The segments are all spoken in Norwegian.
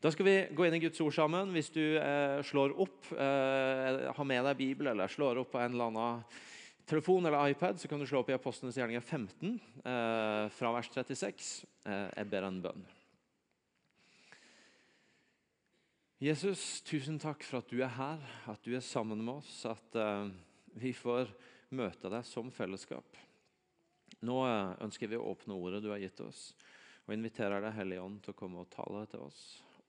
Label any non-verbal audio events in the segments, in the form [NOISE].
Da skal vi gå inn i Guds ord sammen. Hvis du eh, slår opp, eh, har med deg Bibel eller slår opp på en eller annen telefon eller iPad, så kan du slå opp i Apostlenes gjerninger 15, eh, fra vers 36. Eh, jeg ber en bønn. Jesus, tusen takk for at du er her, at du er sammen med oss, at eh, vi får møte deg som fellesskap. Nå eh, ønsker vi å åpne ordet du har gitt oss, og inviterer deg, Hellige Ånd, til å komme og tale til oss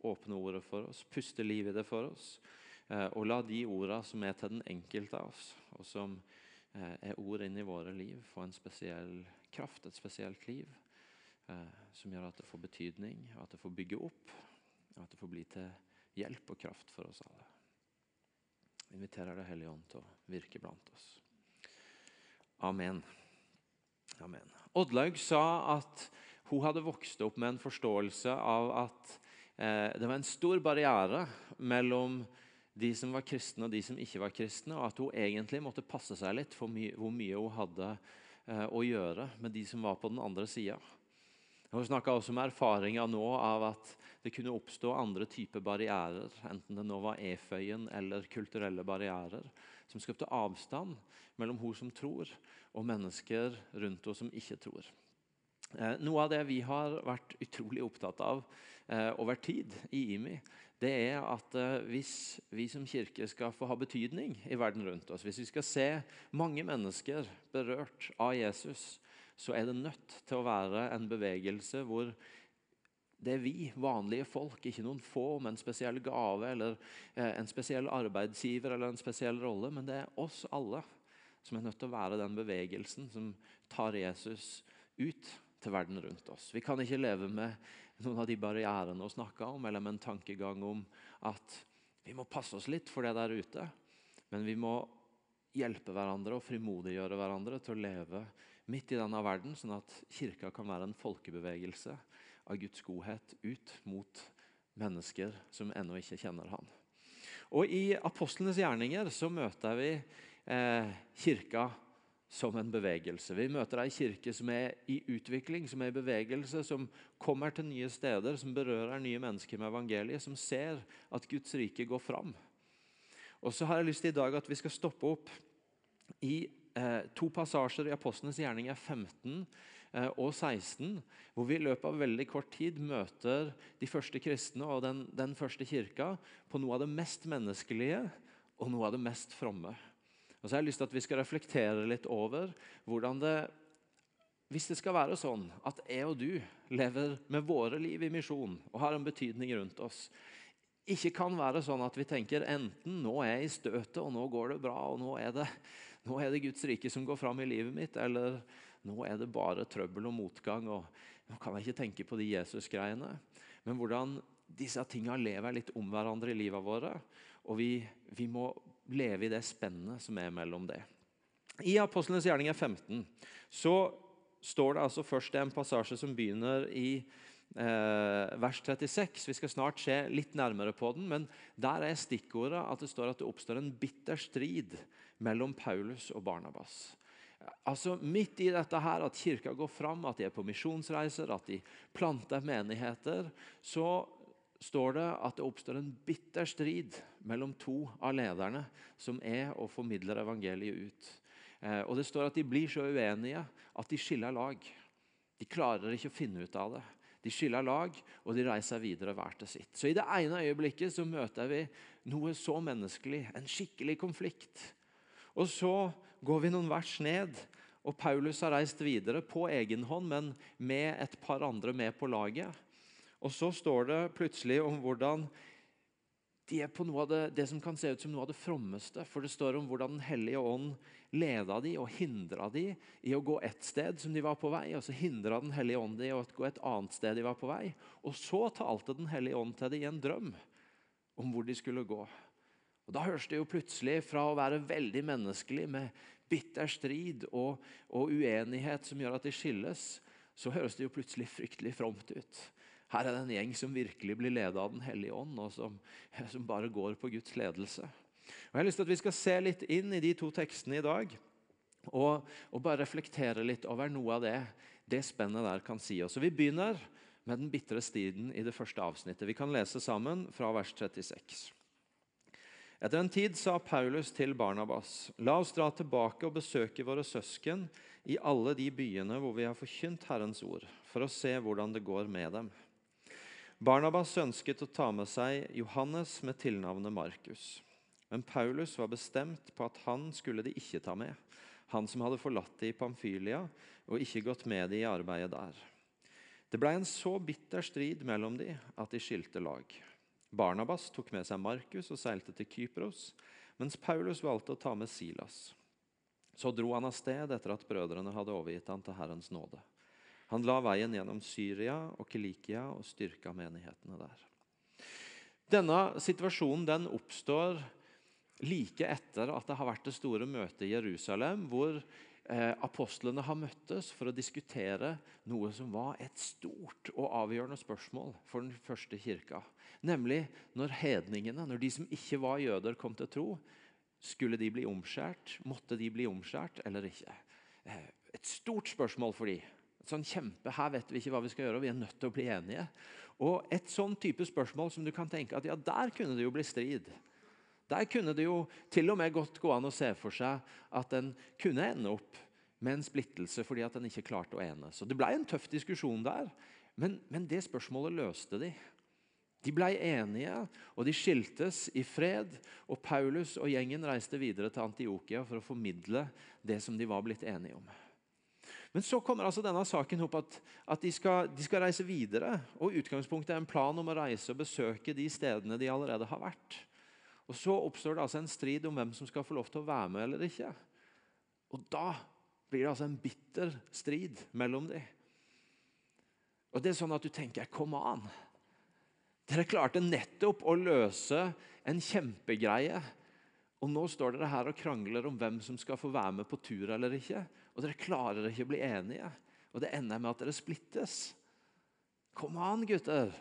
åpne ordet for oss, puste liv i det for oss. Eh, og la de ordene som er til den enkelte av oss, og som eh, er ord inn i våre liv, få en spesiell kraft, et spesielt liv. Eh, som gjør at det får betydning, at det får bygge opp, at det får bli til hjelp og kraft for oss alle. Jeg inviterer Det Hellige Ånd til å virke blant oss. Amen. Amen. Oddlaug sa at hun hadde vokst opp med en forståelse av at det var en stor barriere mellom de som var kristne og de som ikke var kristne, og at hun egentlig måtte passe seg litt for my hvor mye hun hadde eh, å gjøre med de som var på den andre sida. Hun snakka også om erfaringa nå av at det kunne oppstå andre typer barrierer, enten det nå var eføyen eller kulturelle barrierer, som skapte avstand mellom hun som tror, og mennesker rundt henne som ikke tror. Eh, noe av det vi har vært utrolig opptatt av eh, over tid i IMI, det er at eh, hvis vi som kirke skal få ha betydning i verden rundt oss, hvis vi skal se mange mennesker berørt av Jesus, så er det nødt til å være en bevegelse hvor det er vi, vanlige folk, ikke noen få med en spesiell gave eller eh, en spesiell arbeidsgiver eller en spesiell rolle, men det er oss alle som er nødt til å være den bevegelsen som tar Jesus ut til verden rundt oss. Vi kan ikke leve med noen av de barrierene å snakke om, eller med en tankegang om at vi må passe oss litt for det der ute. Men vi må hjelpe hverandre og frimodiggjøre hverandre til å leve midt i denne verden, sånn at kirka kan være en folkebevegelse av Guds godhet ut mot mennesker som ennå ikke kjenner Han. Og I apostlenes gjerninger så møter vi eh, kirka som en bevegelse. Vi møter ei kirke som er i utvikling, som er i bevegelse, som kommer til nye steder, som berører nye mennesker med evangeliet, som ser at Guds rike går fram. Og så har jeg lyst til i dag at vi skal stoppe opp i eh, to passasjer i Apostlenes gjerninger 15 eh, og 16, hvor vi i løpet av veldig kort tid møter de første kristne og den, den første kirka på noe av det mest menneskelige og noe av det mest fromme. Og så har jeg lyst til at vi skal reflektere litt over hvordan det Hvis det skal være sånn at jeg og du lever med våre liv i misjon og har en betydning rundt oss, ikke kan være sånn at vi tenker enten nå er jeg i støtet og nå går det bra, og nå er det, nå er det Guds rike som går fram i livet mitt, eller nå er det bare trøbbel og motgang, og nå kan jeg ikke tenke på de Jesus-greiene. Men hvordan disse tingene lever litt om hverandre i livet våre. Og vi, vi må leve i det spennet som er mellom det. I Apostlenes gjerninger 15 så står det altså først en passasje som begynner i eh, vers 36. Vi skal snart se litt nærmere på den, men der er stikkordet at det står at det oppstår en bitter strid mellom Paulus og Barnabas. Altså Midt i dette her, at kirka går fram, at de er på misjonsreiser, at de planter menigheter, så står det at det oppstår en bitter strid mellom to av lederne som er og formidler evangeliet ut. Eh, og Det står at de blir så uenige at de skiller lag. De klarer ikke å finne ut av det. De skiller lag, og de reiser videre hver til sitt. Så I det ene øyeblikket så møter vi noe så menneskelig, en skikkelig konflikt. Og Så går vi noen vers ned, og Paulus har reist videre på egen hånd, men med et par andre med på laget. Og så står det plutselig om hvordan de er på noe av det, det som kan se ut som noe av det frommeste. For det står om hvordan Den hellige ånd leda de og hindra de i å gå et sted som de var på vei. Og så hindra Den hellige ånd de i å gå et annet sted de var på vei. Og så talte Den hellige ånd til dem i en drøm om hvor de skulle gå. Og Da høres det jo plutselig fra å være veldig menneskelig med bitter strid og, og uenighet som gjør at de skilles, så høres det jo plutselig fryktelig fromt ut. Her er det en gjeng som virkelig blir ledet av Den hellige ånd, og som, som, bare går på Guds ledelse. Og jeg har lyst til at Vi skal se litt inn i de to tekstene i dag, og, og bare reflektere litt over noe av det det spennet der kan si oss. Så Vi begynner med den bitre striden i det første avsnittet. Vi kan lese sammen fra vers 36. Etter en tid sa Paulus til Barnabas.: La oss dra tilbake og besøke våre søsken i alle de byene hvor vi har forkynt Herrens ord, for å se hvordan det går med dem. Barnabas ønsket å ta med seg Johannes med tilnavnet Markus. Men Paulus var bestemt på at han skulle de ikke ta med, han som hadde forlatt de i Pamfylia og ikke gått med de i arbeidet der. Det blei en så bitter strid mellom de at de skilte lag. Barnabas tok med seg Markus og seilte til Kypros, mens Paulus valgte å ta med Silas. Så dro han av sted etter at brødrene hadde overgitt han til Herrens nåde. Han la veien gjennom Syria og Kilikia og styrka menighetene der. Denne situasjonen den oppstår like etter at det har vært det store møtet i Jerusalem, hvor eh, apostlene har møttes for å diskutere noe som var et stort og avgjørende spørsmål for den første kirka. Nemlig når hedningene, når de som ikke var jøder, kom til tro. Skulle de bli omskjært? Måtte de bli omskjært eller ikke? Eh, et stort spørsmål for de. Sånn kjempe, Her vet vi ikke hva vi skal gjøre, og vi er nødt til å bli enige. Og Et sånn type spørsmål som du kan tenke at ja, der kunne det jo bli strid. Der kunne det jo til og med godt gå an å se for seg at en kunne ende opp med en splittelse fordi at en ikke klarte å enes. Så Det ble en tøff diskusjon der, men, men det spørsmålet løste de. De ble enige, og de skiltes i fred. og Paulus og gjengen reiste videre til Antiokia for å formidle det som de var blitt enige om. Men så kommer altså denne saken opp at, at de, skal, de, skal, reise videre. og Utgangspunktet er en plan om å reise og besøke de stedene de allerede har vært. Og Så oppstår det altså en strid om hvem som skal få lov til å være med eller ikke. Og Da blir det altså en bitter strid mellom dem. Og det er sånn at du tenker Kom an! Dere klarte nettopp å løse en kjempegreie. Og nå står dere her og krangler om hvem som skal få være med på tur eller ikke. Og dere klarer ikke å bli enige. Og det ender med at dere splittes. Kom an, gutter!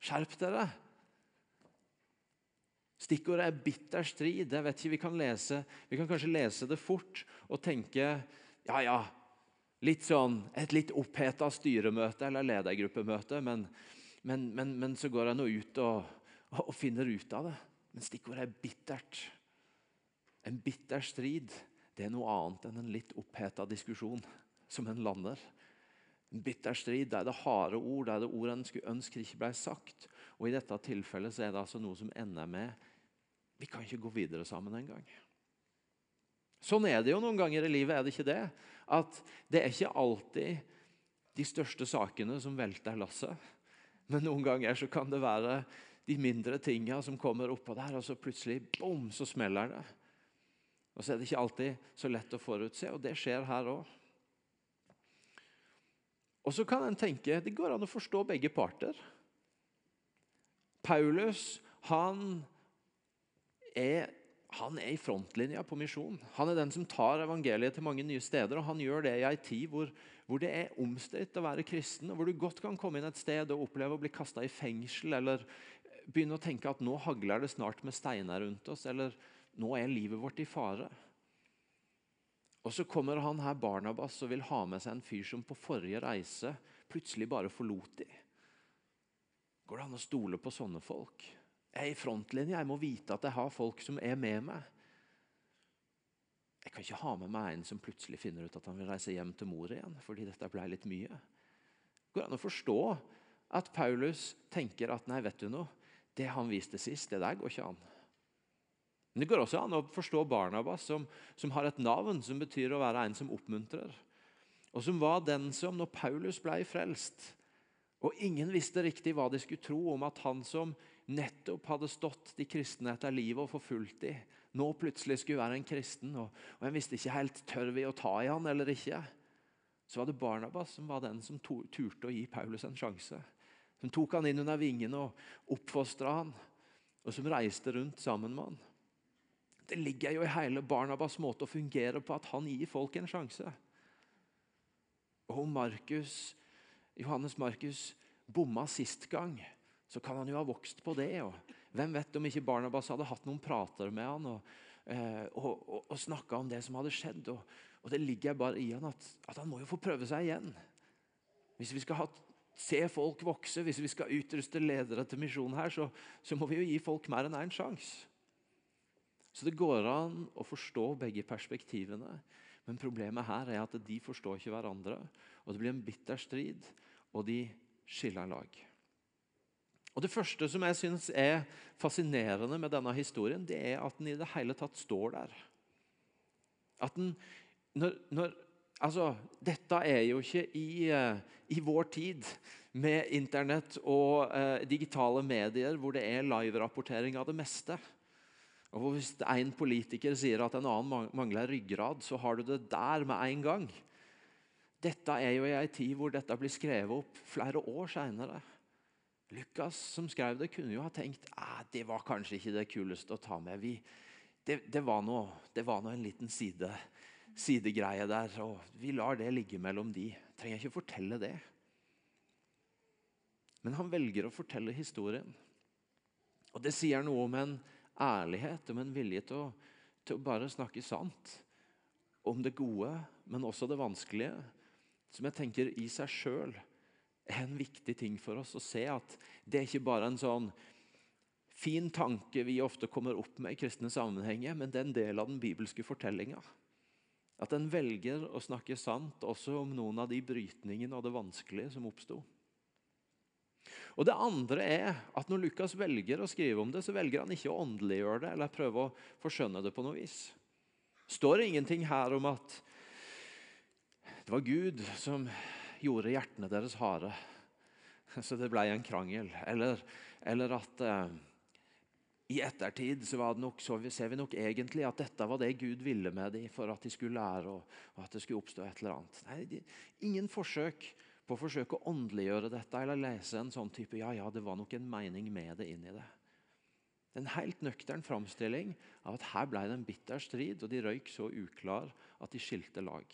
Skjerp dere! Stikkordet er 'bitter strid'. Jeg vet ikke, vi kan, lese, vi kan kanskje lese det fort og tenke ja, ja, litt sånn, et litt oppheta styremøte eller ledergruppemøte. Men, men, men, men, så går jeg nå ut og, og, finner ut av det. Men stikkordet er bittert. En bitter strid det er noe annet enn en litt oppheta diskusjon som en lander. En bitter strid, det er det harde ord, det er det ord en skulle ønske ikke ble sagt. Og I dette tilfellet så er det altså noe som ender med vi kan ikke gå videre sammen engang. Sånn er det jo noen ganger i livet, er det ikke det? At det er ikke alltid de største sakene som velter lasset. Men noen ganger så kan det være de mindre tinga som kommer oppå der, og så plutselig bom, så smeller det. Og så er det ikke alltid så lett å forutse, og det skjer her òg. Og så kan en tenke det går an å forstå begge parter. Paulus han er, han er i frontlinja på misjon. Han er den som tar evangeliet til mange nye steder. og Han gjør det i ei tid hvor, hvor det er omstridt å være kristen, og hvor du godt kan komme inn et sted og oppleve å bli kasta i fengsel, eller begynne å tenke at nå hagler det snart med steiner rundt oss, eller nå er livet vårt i fare. Og Så kommer han her Barnabas og vil ha med seg en fyr som på forrige reise plutselig bare forlot de. Går det an å stole på sånne folk? Jeg er i frontlinja. Jeg må vite at jeg har folk som er med meg. Jeg kan ikke ha med meg en som plutselig finner ut at han vil reise hjem til mor igjen fordi dette ble litt mye. Går det an å forstå at Paulus tenker at nei, vet du noe, det han viste sist, det der går ikke an. Men Det går også an å forstå Barnabas, som, som har et navn som betyr å være en som oppmuntrer. Og som var den som, når Paulus ble frelst, og ingen visste riktig hva de skulle tro om at han som nettopp hadde stått de kristne etter livet og forfulgt dem, nå plutselig skulle være en kristen, og, og en visste ikke helt tør vi å ta i han eller ikke. Så var det Barnabas som var den som to, turte å gi Paulus en sjanse. Som tok han inn under vingene og oppfostra han, og som reiste rundt sammen med han. Det ligger jo i hele Barnabas måte å fungere på at han gir folk en sjanse. Og Markus, Johannes Markus bomma sist gang, så kan han jo ha vokst på det. og Hvem vet om ikke Barnabas hadde hatt noen prater med han og, eh, og, og, og snakka om det som hadde skjedd. Og, og Det ligger bare i han at, at, han må jo få prøve seg igjen. Hvis vi skal ha se folk vokse. Hvis vi skal utruste ledere til misjon her, så, så må vi jo gi folk mer enn én en sjanse. Så det går an å forstå begge perspektivene. Men problemet her er at de forstår ikke hverandre. og Det blir en bitter strid, og de skiller lag. Og Det første som jeg synes er fascinerende med denne historien, det er at den i det hele tatt står der. At den, når, når, altså, Dette er jo ikke i, uh, i vår tid med Internett og eh, digitale medier hvor det er live-rapportering av det meste. Og Hvis en politiker sier at en annen mangler ryggrad, så har du det der med en gang. Dette er jo i en tid hvor dette blir skrevet opp flere år seinere. Lukas som skrev det, kunne jo ha tenkt at det var kanskje ikke det kuleste å ta med. Vi, det, det, var noe, en liten side, sidegreie der, og vi lar det ligge mellom de. Trenger ikke fortelle det. Men han velger å fortelle historien. Og Det sier noe om en ærlighet, om en vilje til å, til å bare snakke sant. Om det gode, men også det vanskelige. Som jeg tenker i seg sjøl er en viktig ting for oss å se at det er ikke bare en sånn fin tanke vi ofte kommer opp med i kristne sammenhenger, men det er en del av den bibelske fortellinga. At en velger å snakke sant også om noen av de brytningene og det vanskelige som oppsto. Og Det andre er at når Lukas velger å skrive om det, så velger han ikke å åndeliggjøre det eller prøve å forskjønne det på noe vis. Står det ingenting her om at det var Gud som gjorde hjertene deres harde, så det ble en krangel? Eller, eller at eh, i ettertid så, nok, så, ser vi nok egentlig at dette var det Gud ville med dem for at de skulle lære, og, og at det skulle oppstå et eller annet. Nei, de, Ingen forsøk på å forsøke å åndeliggjøre dette eller lese en sånn type ja, ja, det var nok en mening med det inni det. En helt nøktern framstilling av at her ble det en bitter strid, og de røyk så uklar at de skilte lag.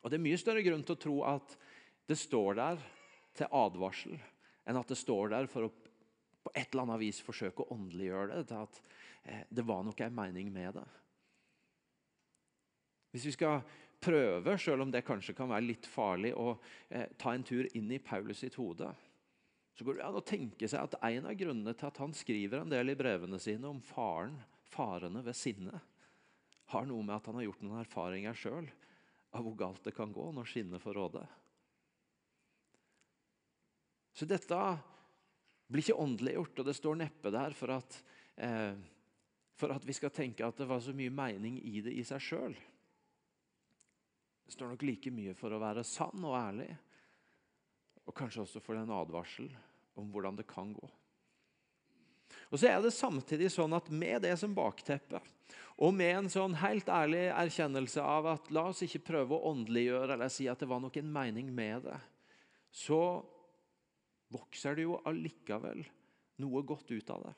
Og Det er mye større grunn til å tro at det står der til advarsel, enn at det står der for å på et eller annet vis forsøke å åndeliggjøre det. til at eh, Det var nok en mening med det. Hvis vi skal prøve, selv om det kanskje kan være litt farlig, å eh, ta en tur inn i Paulus sitt hode, så går det an å tenke seg at en av grunnene til at han skriver en del i brevene sine om faren, farene ved sinne, har noe med at han har gjort noen erfaringer sjøl av hvor galt det kan gå når sinnet får råde. Så dette blir ikke åndeliggjort, og det står neppe der for at, eh, for at vi skal tenke at det var så mye mening i det i seg sjøl. Det står nok like mye for å være sann og ærlig, og kanskje også for en advarsel om hvordan det kan gå. Og så er det samtidig sånn at Med det som bakteppe, og med en sånn helt ærlig erkjennelse av at la oss ikke prøve å åndeliggjøre eller si at det var nok en mening med det, så vokser det jo allikevel noe godt ut av det.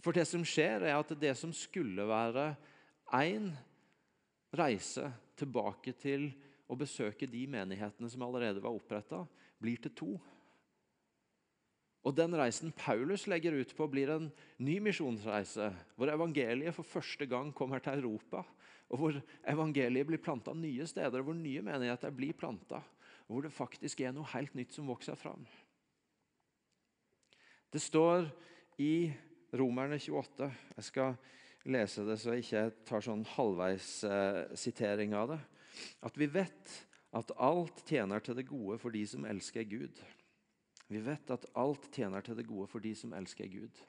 For det som skjer, er at det som skulle være én reise tilbake til å besøke de menighetene som allerede var oppretta, blir til to. Og Den reisen Paulus legger ut på, blir en ny misjonsreise, hvor evangeliet for første gang kommer til Europa, og hvor evangeliet blir planta nye steder, hvor nye menigheter blir planta, og hvor det faktisk er noe helt nytt som vokser fram. Det står i Romerne 28 Jeg skal lese det så jeg ikke tar sånn halvveissitering eh, av det. At vi vet at alt tjener til det gode for de som elsker Gud. Vi vet at alt tjener til det gode for de som elsker Gud.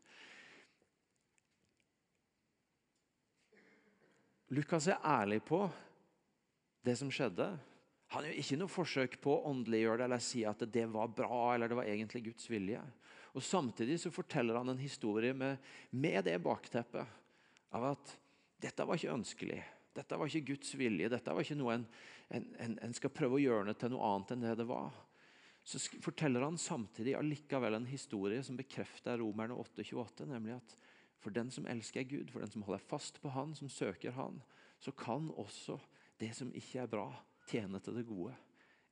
Lukas er ærlig på det som skjedde. Han gjør ikke noe forsøk på å åndeliggjøre det eller si at det var bra eller det var egentlig Guds vilje. Og Samtidig så forteller han en historie med, med det bakteppet av at dette var ikke ønskelig. Dette var ikke Guds vilje. Dette var ikke noe en, en, en, skal prøve å gjøre det til noe annet enn det det var. Så forteller han samtidig allikevel en historie som bekrefter Romerne 8,28, nemlig at for den som elsker Gud, for den som holder fast på Han, som søker Han, så kan også det som ikke er bra, tjene til det gode.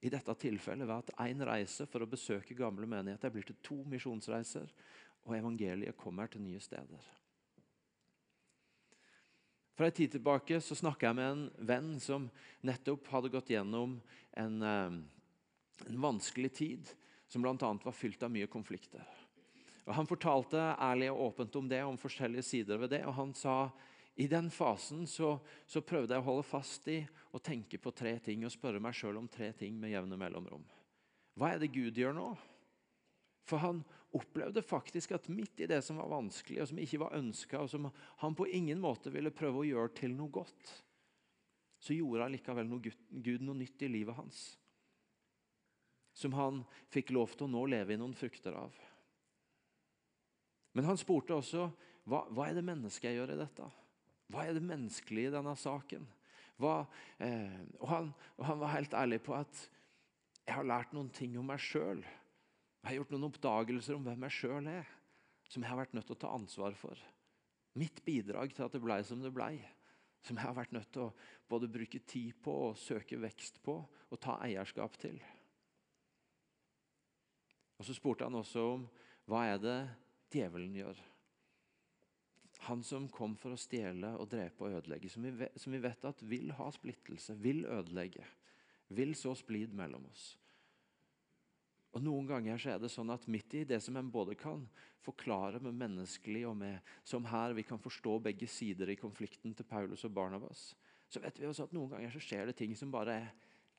I dette tilfellet ved at én reise for å besøke gamle menigheter blir til to misjonsreiser, og evangeliet kommer til nye steder. For en tid tilbake så snakka jeg med en venn som nettopp hadde gått gjennom en, eh, En vanskelig tid som bl.a. var fylt av mye konflikter. Og Han fortalte ærlig og åpent om det, om forskjellige sider ved det. og Han sa i den fasen så, så prøvde jeg å holde fast i å tenke på tre ting og spørre meg sjøl om tre ting med jevne mellomrom. Hva er det Gud gjør nå? For han opplevde faktisk at midt i det som var vanskelig, og som ikke var ønska, og som han på ingen måte ville prøve å gjøre til noe godt, så gjorde han likevel noe Gud noe nytt i livet hans. Som han fikk lov til å nå leve i noen frukter av. Men han spurte også hva, hva er det mennesket jeg gjør i dette? Hva er det menneskelige i denne saken? Hva, eh, og, han, og, han, var helt ærlig på at jeg har lært noen ting om meg sjøl. Jeg har gjort noen oppdagelser om hvem jeg sjøl er, som jeg har vært nødt til å ta ansvar for. Mitt bidrag til at det blei som det blei. Som jeg har vært nødt til å både bruke tid på og søke vekst på og ta eierskap til. Og Så spurte han også om hva er det djevelen gjør. Han som kom for å stjele og drepe og ødelegge, som vi, vet, som vi vet at vil ha splittelse, vil ødelegge, vil så splid mellom oss. Og Noen ganger så er det sånn at midt i det som en både kan forklare med menneskelig, og med, som her vi kan forstå begge sider i konflikten til Paulus og Barnabas, så vet vi også at noen ganger så skjer det ting som bare er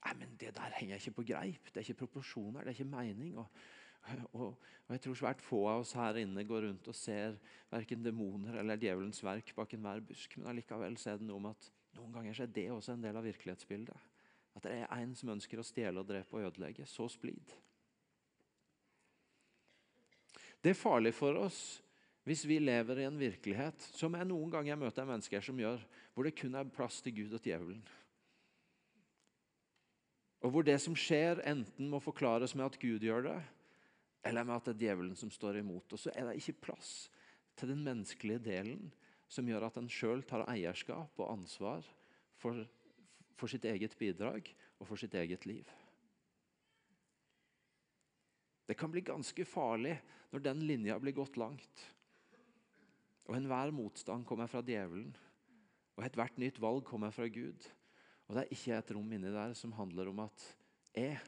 Nei, men Det der henger ikke på greip. Det er ikke proporsjoner, det er ikke mening. og og, og, jeg tror svært få av oss her inne går rundt og ser verken demoner eller djevelens verk bak enhver busk. Men allikevel er det noe med at noen ganger så er det også en del av virkelighetsbildet. At det er en som ønsker å stjele og drepe og ødelegge. Så splid. Det er farlig for oss hvis vi lever i en virkelighet som jeg noen ganger møter mennesker som gjør, hvor det kun er plass til Gud og djevelen. Og hvor det som skjer, enten må forklares med at Gud gjør det, eller med at det er djevelen som står imot. Og så er det ikke plass til den menneskelige delen som gjør at en sjøl tar eierskap og ansvar for, for, sitt eget bidrag og for sitt eget liv. Det kan bli ganske farlig når den linja blir gått langt. Og enhver motstand kommer fra djevelen, og ethvert nytt valg kommer fra Gud. Og det er ikke et rom inni der som handler om at jeg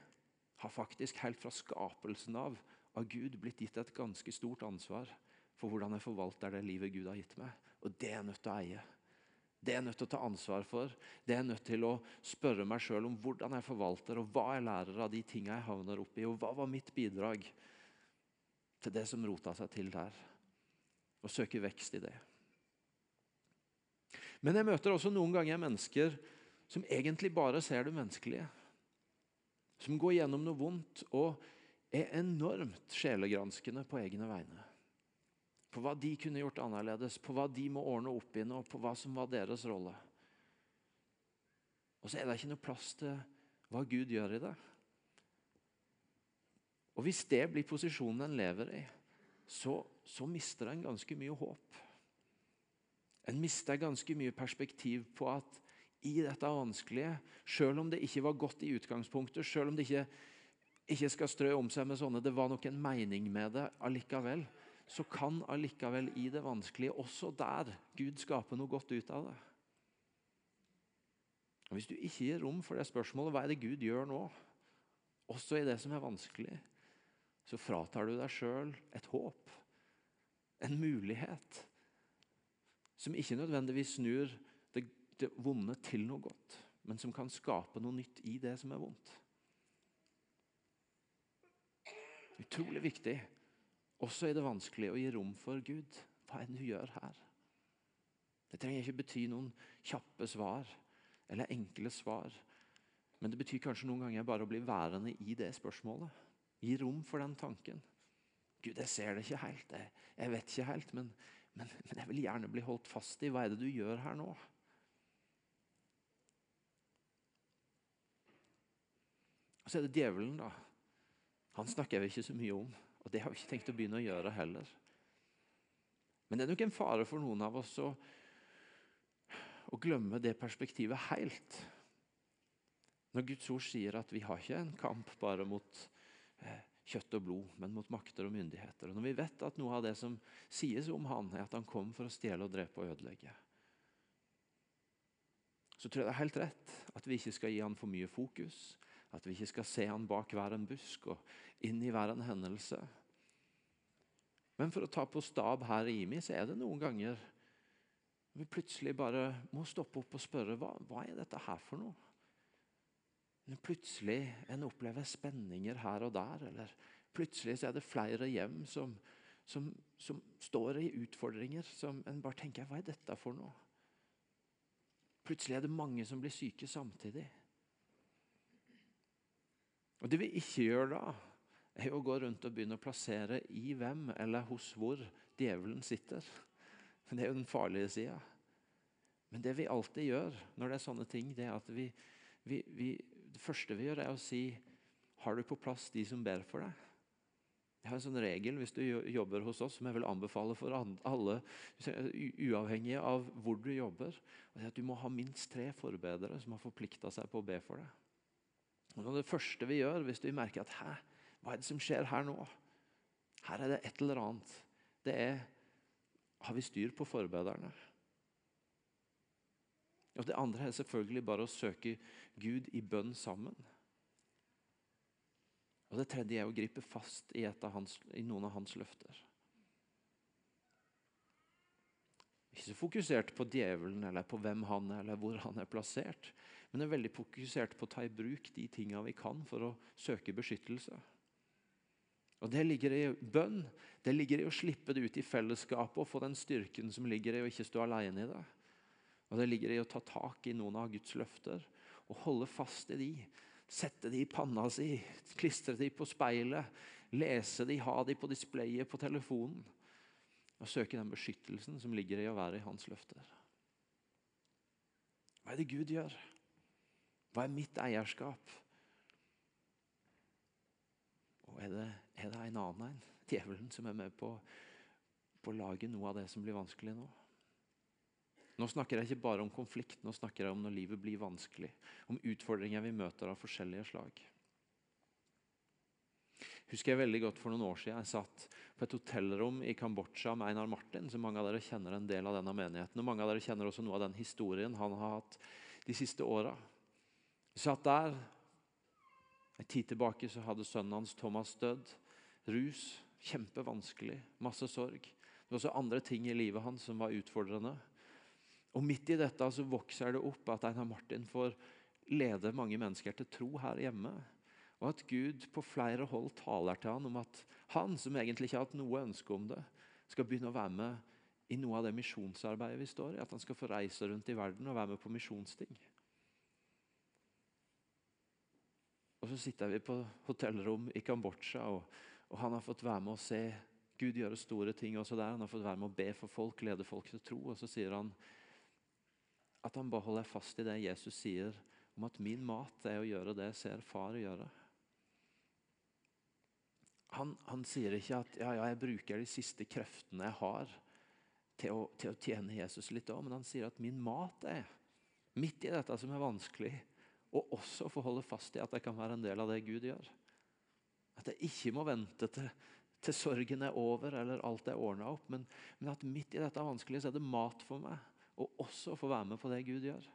har faktisk helt fra skapelsen av av Gud blitt gitt et ganske stort ansvar for hvordan jeg forvalter det livet Gud har gitt meg. Og det er jeg nødt til å eie. Det er jeg nødt til å ta ansvar for. Det er jeg nødt til å spørre meg sjøl om hvordan jeg forvalter, og hva jeg lærer av de tingene jeg havner oppi, og hva var mitt bidrag til det som rota seg til der. Og søke vekst i det. Men jeg møter også noen ganger mennesker som egentlig bare ser det menneskelige. Som går gjennom noe vondt og er enormt sjelegranskende på egne vegne. På hva de kunne gjort annerledes, på hva de må ordne opp i nå, på hva som var deres rolle. Og så er det ikke noe plass til hva Gud gjør i det. Og Hvis det blir posisjonen en lever i, så, så mister en ganske mye håp. En mister ganske mye perspektiv på at i dette vanskelige, selv om det ikke var godt i utgangspunktet, selv om det ikke ikke skal strø om seg med sånne 'det var nok en mening med det' allikevel, så kan allikevel i det vanskelige, også der, Gud skape noe godt ut av det. Og Hvis du ikke gir rom for det spørsmålet 'hva er det Gud gjør nå?', også i det som er vanskelig, så fratar du deg sjøl et håp, en mulighet, som ikke nødvendigvis snur det, det vonde til noe godt, men som kan skape noe nytt i det som er vondt. Utrolig viktig, også er det vanskelig å gi rom for Gud. Hva det du gjør her? Det trenger ikke bety noen kjappe svar eller enkle svar. Men det betyr kanskje noen ganger bare å bli værende i det spørsmålet. Gi rom for den tanken. Gud, jeg ser det ikke helt, jeg, jeg vet ikke helt, men, men, men, jeg vil gjerne bli holdt fast i. Hva er det du gjør her nå? Og Så er det djevelen, da, han snakker vi ikke så mye om, og det har vi ikke tenkt å begynne å gjøre heller. Men det er nok en fare for noen av oss å, å glemme det perspektivet helt. Når Guds ord sier at vi har ikke en kamp bare mot eh, kjøtt og blod, men mot makter og myndigheter. Og Når vi vet at noe av det som sies om han, er at han kom for å stjele og drepe og ødelegge, så tror jeg det er helt rett at vi ikke skal gi han for mye fokus, At vi ikke skal se han bak hver en busk og inn i hver en hendelse. Men for å ta på stab her i IMI, så er det noen ganger vi plutselig bare må stoppe opp og spørre hva, hva er dette her for noe? Når plutselig en opplever spenninger her og der, eller plutselig så er det flere hjem som, som, som står i utfordringer som en bare tenker Hva er dette for noe? Plutselig er det mange som blir syke samtidig. Og Det vi ikke gjør da, er å gå rundt og begynne å plassere i hvem eller hos hvor djevelen sitter. Men Det er jo den farlige sida. Men det vi alltid gjør når det er sånne ting, det er at vi, vi, vi, det første vi gjør, er å si Har du på plass de som ber for deg? Jeg har en sånn regel hvis du jobber hos oss, som jeg vil anbefale for alle, uavhengig av hvor du jobber. det er at Du må ha minst tre forbedere som har forplikta seg på å be for deg. Og Det første vi gjør hvis vi merker at Hæ, hva er det som skjer her nå? Her er det et eller annet. Det er Har vi styr på forbederne? Og Det andre er selvfølgelig bare å søke Gud i bønn sammen. Og Det tredje er å gripe fast i, hans, i noen av hans løfter. Ikke så fokusert på djevelen eller på hvem han er eller hvor han er plassert, men er veldig fokusert på å ta i bruk de tingene vi kan for å søke beskyttelse. Og Det ligger i bønn, det ligger i å slippe det ut i fellesskapet og få den styrken som ligger i å ikke stå alene i det. Og Det ligger i å ta tak i noen av Guds løfter og holde fast i de. Sette de i panna si, klistre de på speilet, lese de, ha de på displayet på telefonen. Og søke den beskyttelsen som ligger i å være i hans løfter. Hva er det Gud gjør? Hva er mitt eierskap? Og er det, er det en annen en, djevelen, som er med på, på å lage noe av det som blir vanskelig nå? Nå snakker jeg ikke bare om konflikt, nå snakker jeg om når livet blir vanskelig. Om utfordringer vi møter av forskjellige slag. Husker jeg veldig godt For noen år siden jeg satt på et hotellrom i Kambodsja med Einar Martin. så Mange av dere kjenner en del av denne menigheten. og Mange av dere kjenner også noe av den historien han har hatt de siste åra. Satt der. En tid tilbake så hadde sønnen hans Thomas dødd. Rus. Kjempevanskelig. Masse sorg. Det var også andre ting i livet hans som var utfordrende. Og Midt i dette så vokser det opp at Einar Martin får lede mange mennesker til tro her hjemme. Og at Gud på flere hold taler til han om at han, som egentlig ikke har hatt noe ønske om det, skal begynne å være med i noe av det misjonsarbeidet vi står i. At han skal få reise rundt i verden og være med på misjonsting. Og Så sitter vi på hotellrom i Kambodsja, og, og han har fått være med å se Gud gjøre store ting også der. Han har fått være med å be for folk, lede folk til tro. Og så sier han at han bare holder fast i det Jesus sier om at min mat er å gjøre det jeg ser far gjøre. Han, han sier ikke at ja, ja, jeg bruker de siste kreftene jeg har til å, til å tjene Jesus litt òg, men han sier at min mat er midt i dette som er vanskelig, og også få holde fast i at jeg kan være en del av det Gud gjør. At jeg ikke må vente til, til sorgen er over eller alt er ordna opp, men, men at midt i dette vanskelige så er det mat for meg og også få være med på det Gud gjør.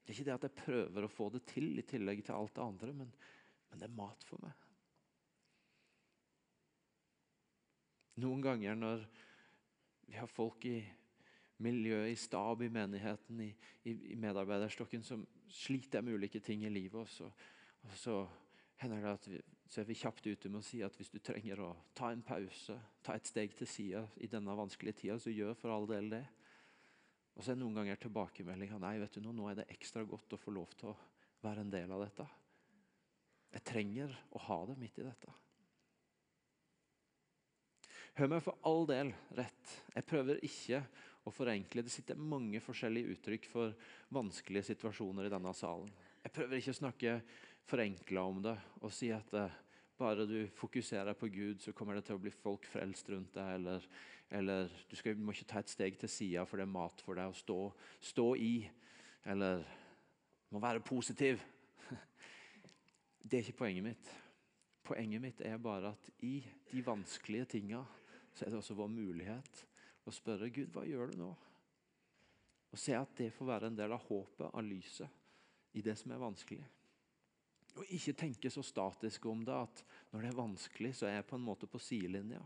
Det er ikke det at jeg prøver å få det til i tillegg til alt det andre, men, men det er mat for meg. Noen ganger når vi har folk i miljøet, i stab, i menigheten, i, i, i medarbeiderstokken som sliter med ulike ting i livet, og så, og så hender det at vi, så er vi kjapt ute med å si at hvis du trenger å ta en pause, ta et steg til sida i denne vanskelige tida, så gjør for all del det. Og så er noen ganger tilbakemeldinga nei, vet du nå, nå er det ekstra godt å få lov til å være en del av dette. Jeg trenger å ha det midt i dette. Hør meg for all del rett. Jeg prøver ikke å forenkle. Det sitter mange forskjellige uttrykk for vanskelige situasjoner i denne salen. Jeg prøver ikke å snakke forenkla om det og si at uh, bare du fokuserer på Gud, så kommer det til å bli folk frelst rundt deg. Eller, eller du, skal, du, må ikke ta et steg til sida, for det er mat for deg å stå, stå i. Eller du må være positiv. [LAUGHS] Det er ikke poenget mitt. Poenget mitt er bare at i de vanskelige tinga så er det også vår mulighet å spørre Gud, hva gjør du nå? Og se at det får være en del av håpet, av lyset, i det som er vanskelig. Og ikke tenke så statisk om det at når det er vanskelig, så er jeg på en måte på sidelinja.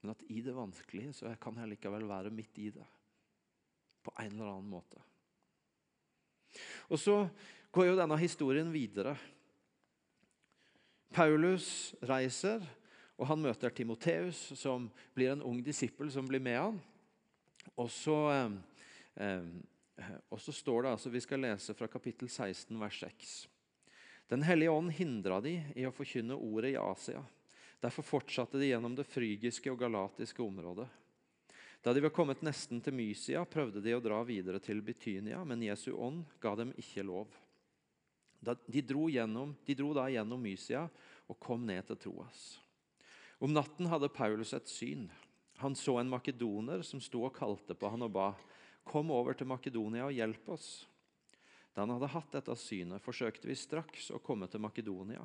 Men at i det vanskelige så kan jeg likevel være midt i det. På en eller annen måte. Og så går jo denne historien videre. Paulus reiser, og han møter Timoteus, som blir en ung disippel som blir med han. Og så, eh, eh, og så står det altså, Vi skal lese fra kapittel 16, vers 6. Den hellige ånd hindra de i å forkynne ordet i Asia. Derfor fortsatte de gjennom det frygiske og galatiske området. Da de var kommet nesten til Mysia, prøvde de å dra videre til Betynia, men Jesu ånd ga dem ikke lov. De dro, gjennom, de dro da gjennom Mysia og kom ned til Troas. Om natten hadde Paulus et syn. Han så en makedoner som sto og kalte på han og ba, 'Kom over til Makedonia og hjelp oss.' Da han hadde hatt dette synet, forsøkte vi straks å komme til Makedonia,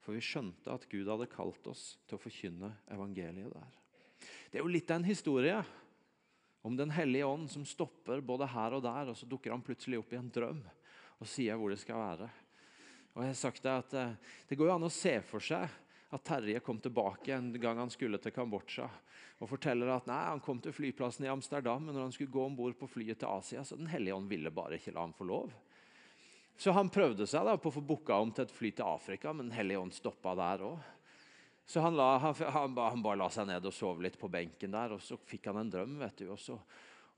for vi skjønte at Gud hadde kalt oss til å forkynne evangeliet der. Det er jo litt av en historie om Den hellige ånd som stopper både her og der, og så dukker han plutselig opp i en drøm og sier hvor det skal være. Og jeg har sagt Det at eh, det går jo an å se for seg at Terje kom tilbake en gang han skulle til Kambodsja og forteller at nei, han kom til flyplassen i Amsterdam, men når han skulle gå om bord på flyet til Asia, så Den hellige ånd ville bare ikke la ham få lov. Så han prøvde seg da på å få booka om til et fly til Afrika, men Den hellige ånd stoppa der òg. Så han, la, han, han, han, bare la seg ned og sov litt på benken der, og så fikk han en drøm. vet du, Og så,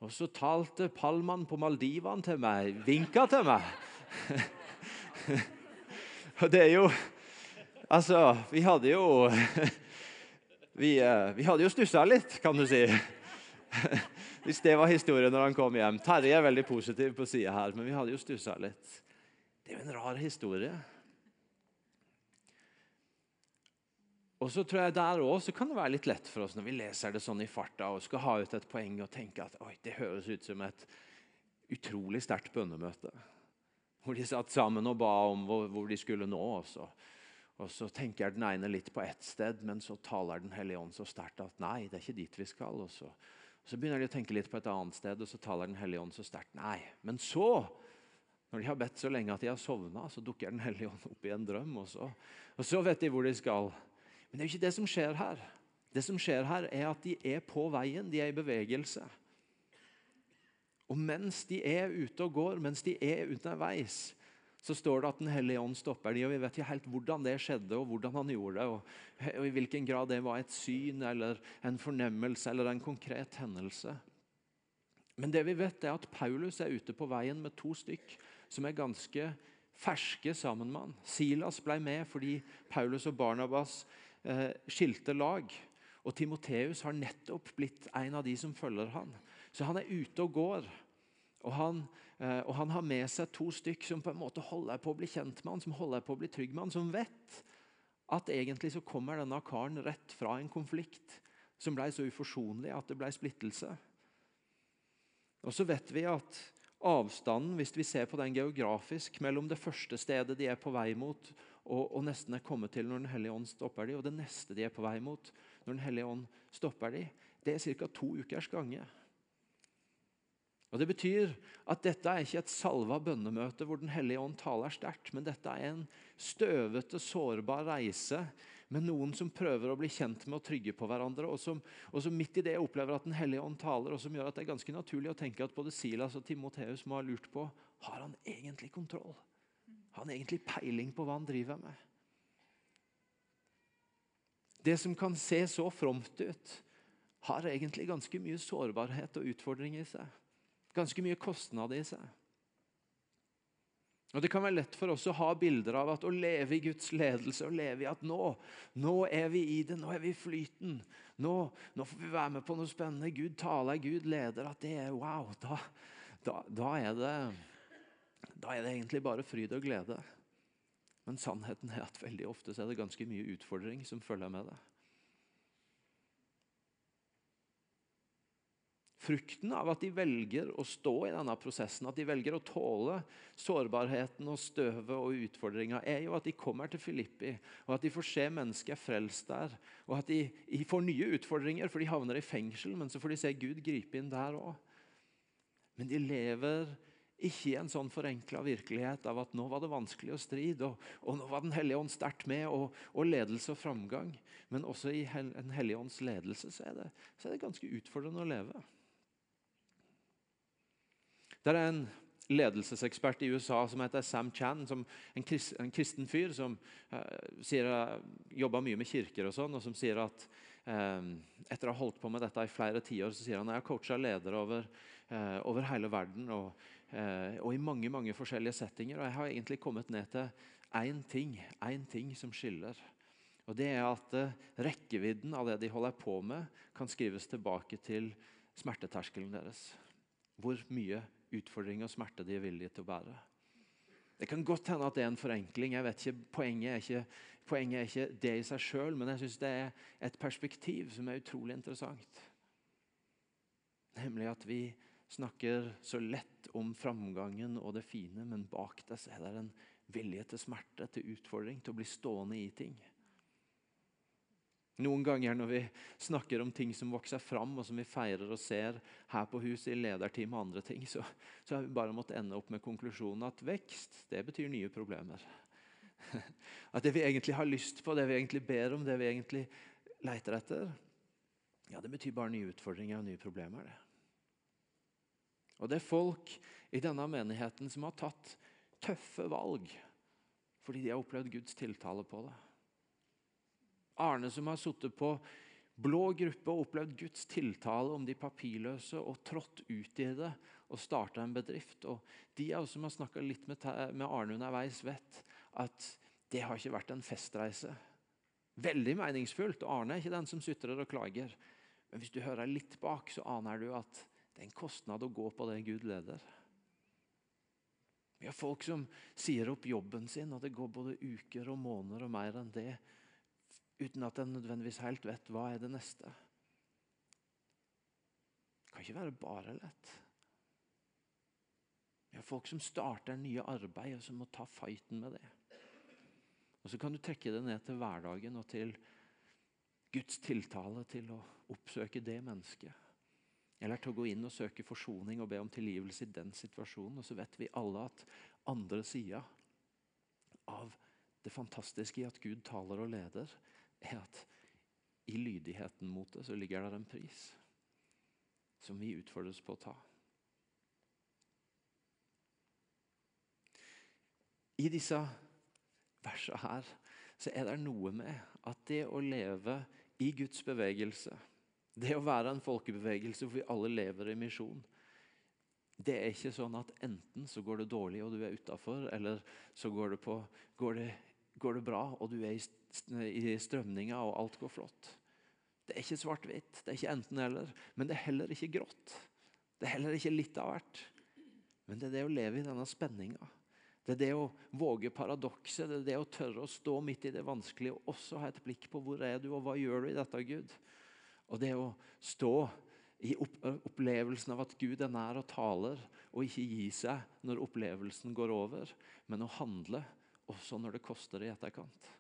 og så talte Palman på Maldivene til meg, vinka til meg. [LAUGHS] og det er jo Altså, vi hadde jo [LAUGHS] Vi, eh, vi hadde jo stussa litt, kan du si. [LAUGHS] Hvis det var historien når han kom hjem. Terje er veldig positiv på sida her, men vi hadde jo stussa litt. Det er jo en rar historie. Og så tror jeg Der òg kan det være litt lett for oss når vi leser det sånn i farta og skal ha ut et poeng og tenke at oi, det høres ut som et utrolig sterkt bønnemøte. Hvor de satt sammen og ba om hvor, hvor de skulle nå. Og så, og så tenker den ene litt på ett sted, men så taler Den hellige ånd så sterkt at nei, det er ikke dit vi skal. Og så, og så begynner de å tenke litt på et annet sted, og så taler Den hellige ånd så sterkt nei. Men så når de har bedt så lenge at de har sovna, så dukker Den hellige ånd opp i en drøm. Og så, og så vet de hvor de skal. Men det er jo ikke det som skjer her. Det som skjer her, er at de er på veien, de er i bevegelse. Og mens de er ute og går, mens de er underveis, så står det at Den hellige ånd stopper de, og Vi vet ikke helt hvordan det skjedde, og hvordan han gjorde det, og, og i hvilken grad det var et syn eller en fornemmelse eller en konkret hendelse. Men det vi vet er at Paulus er ute på veien med to stykk som er ganske ferske sammen med han. Silas ble med fordi Paulus og Barnabas eh, skilte lag. Og Timoteus har nettopp blitt en av de som følger han. Så han er ute og går. Og han, og han har med seg to stykk som på en måte holder på å bli kjent med han, som holder på å bli trygg med han, som vet at egentlig så kommer denne karen rett fra en konflikt som ble så uforsonlig at det ble splittelse. Og så vet vi at avstanden, hvis vi ser på den geografisk, mellom det første stedet de er på vei mot, og, og nesten er kommet til når Den hellige ånd stopper de, og det neste de er på vei mot, når Den hellige ånd stopper de, det er ca. to ukers gange. Og Det betyr at dette er ikke et salva bønnemøte hvor Den hellige ånd taler sterkt, men dette er en støvete, sårbar reise med noen som prøver å bli kjent med og trygge på hverandre, og som, og som midt i det opplever at Den hellige ånd taler, og som gjør at det er ganske naturlig å tenke at både Silas og Timoteus må ha lurt på har han egentlig kontroll. Har han egentlig peiling på hva han driver med? Det som kan se så fromt ut, har egentlig ganske mye sårbarhet og utfordring i seg. Ganske mye kostnad i seg. Og Det kan være lett for oss å ha bilder av at å leve i Guds ledelse og leve i at nå, nå er vi i det, nå er vi i flyten. Nå, nå, får vi være med på noe spennende. Gud taler, Gud leder. At det er wow. Da, da, da, er det, da er det egentlig bare fryd og glede. Men sannheten er at veldig ofte er det ganske mye utfordring som følger med det. Frukten av at de velger å stå i denne prosessen, at de velger å tåle sårbarheten og støvet og utfordringa, er jo at de kommer til Filippi, og at de får se mennesker frelst der. Og at de, får nye utfordringer, for de havner i fengsel, men så får de se Gud gripe inn der òg. Men de lever ikke i en sånn forenkla virkelighet av at nå var det vanskelig å stride, og, og nå var Den hellige ånd sterkt med, og, og, ledelse og framgang. Men også i En hellige ånds ledelse så er, det, så er det ganske utfordrende å leve. Det er en ledelsesekspert i USA som heter Sam Chan, en, krist, en kristen fyr som uh, sier, uh, jobber mye med kirker og sånn, og som sier at uh, etter å ha holdt på med dette i flere tiår, så sier han at jeg har coacha ledere over, uh, over, hele verden og, og, i mange mange forskjellige settinger. Og jeg har egentlig kommet ned til én ting, én ting som skiller. Og Det er at rekkevidden av det de holder på med, kan skrives tilbake til smerteterskelen deres. Hvor mye utfordring og smerte de er villige til å bære. Det kan godt hende at det er en forenkling. jeg vet ikke, Poenget er ikke, poenget er ikke det i seg sjøl, men jeg syns det er et perspektiv som er utrolig interessant. Nemlig at vi snakker så lett om framgangen og det fine, men bak det er det en vilje til smerte, til utfordring, til å bli stående i ting. Noen ganger når vi snakker om ting som vokser fram, og som vi feirer og ser her på huset i lederteam og andre ting, så, så har vi bare måttet ende opp med konklusjonen at vekst det betyr nye problemer. [LAUGHS] At det vi egentlig har lyst på, det vi egentlig ber om, det vi egentlig leter etter, ja, det betyr bare nye utfordringer og nye problemer. det. Og det er folk i denne menigheten som har tatt tøffe valg fordi de har opplevd Guds tiltale på det. Arne som har sittet på blå gruppe og opplevd Guds tiltale om de papirløse og trådt ut i det og starta en bedrift. Og De av oss som har snakka litt med, Arne underveis, vet at det har ikke vært en festreise. Veldig meningsfullt. Arne er ikke den som sutrer og klager. Men hvis du hører litt bak, så aner du at det er en kostnad å gå på det Gud leder. Vi har folk som sier opp jobben sin, og det går både uker og måneder og mer enn det uten at en nødvendigvis helt vet hva er det neste. Det kan ikke være bare lett. Vi har folk som starter nye arbeid, og som må ta fighten med det. Og Så kan du trekke det ned til hverdagen og til Guds tiltale til å oppsøke det mennesket. Eller til å gå inn og søke forsoning og be om tilgivelse i den situasjonen. Og så vet vi alle at andre sida av det fantastiske i at Gud taler og leder, er at i lydigheten mot det så ligger det en pris som vi utfordres på å ta. I disse versene her så er det noe med at det å leve i Guds bevegelse, det å være en folkebevegelse hvor vi alle lever i misjon, det er ikke sånn at enten så går det dårlig og du er utafor, eller så går det, på, går, det, går det, bra og du er i i strømninga, og alt går flott. Det er ikke svart-hvitt, det er ikke enten-eller, men det er heller ikke grått. Det er heller ikke litt av hvert. Men det er det å leve i denne spenninga. Det er det å våge paradokset, det er det å tørre å stå midt i det vanskelige og også ha et blikk på hvor er du og hva gjør du i dette, Gud. Og det å stå i opplevelsen av at Gud er nær og taler, og ikke gi seg når opplevelsen går over, men å handle også når det koster i etterkant.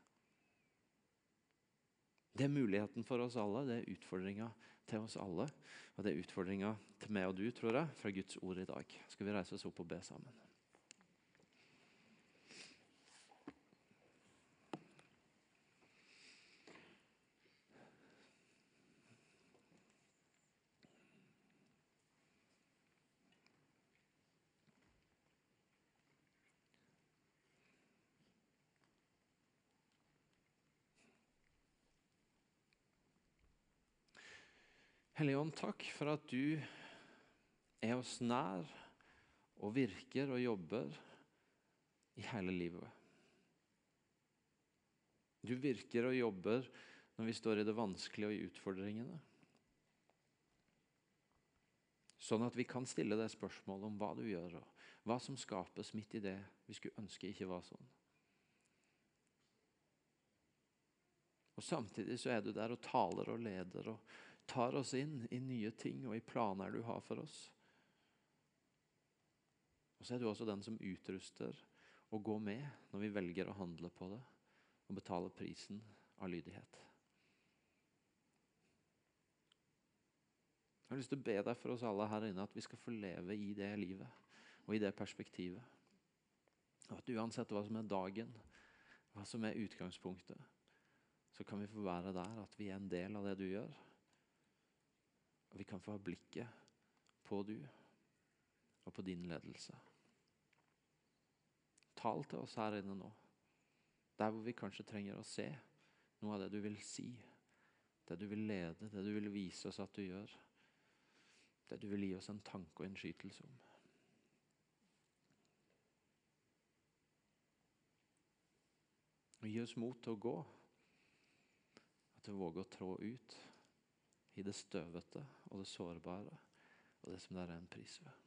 Det er muligheten for oss alle, det er utfordringa til oss alle. Og det er utfordringa til meg og du, tror jeg, fra Guds ord i dag. Skal vi reise oss opp og be sammen? Hellige Ånd, takk for at du er oss nær og virker og jobber i hele livet. Du virker og jobber når vi står i det vanskelige og i utfordringene. Sånn at vi kan stille det spørsmålet om hva du gjør, og hva som skapes midt i det vi skulle ønske ikke var sånn. Og Samtidig så er du der og taler og leder og tar oss inn i nye ting og i planer du har for oss. Og så er du også den som utruster og går med når vi velger å handle på det og betale prisen av lydighet. Jeg har lyst til å be deg for oss alle her inne at vi skal få leve i det livet og i det perspektivet. Og at uansett hva som er dagen, hva som er utgangspunktet, så kan vi få være der at vi er en del av det du gjør. Og vi kan få ha blikket på du og på din ledelse. Tal til oss her inne nå, der hvor vi kanskje trenger å se noe av det du vil si, det du vil lede, det du vil vise oss at du gjør, det du vil gi oss en tanke og innskytelse om. Og gi oss mot til å gå, at vi våger å trå ut i det støvete og det sårbare og det som det er en pris ved.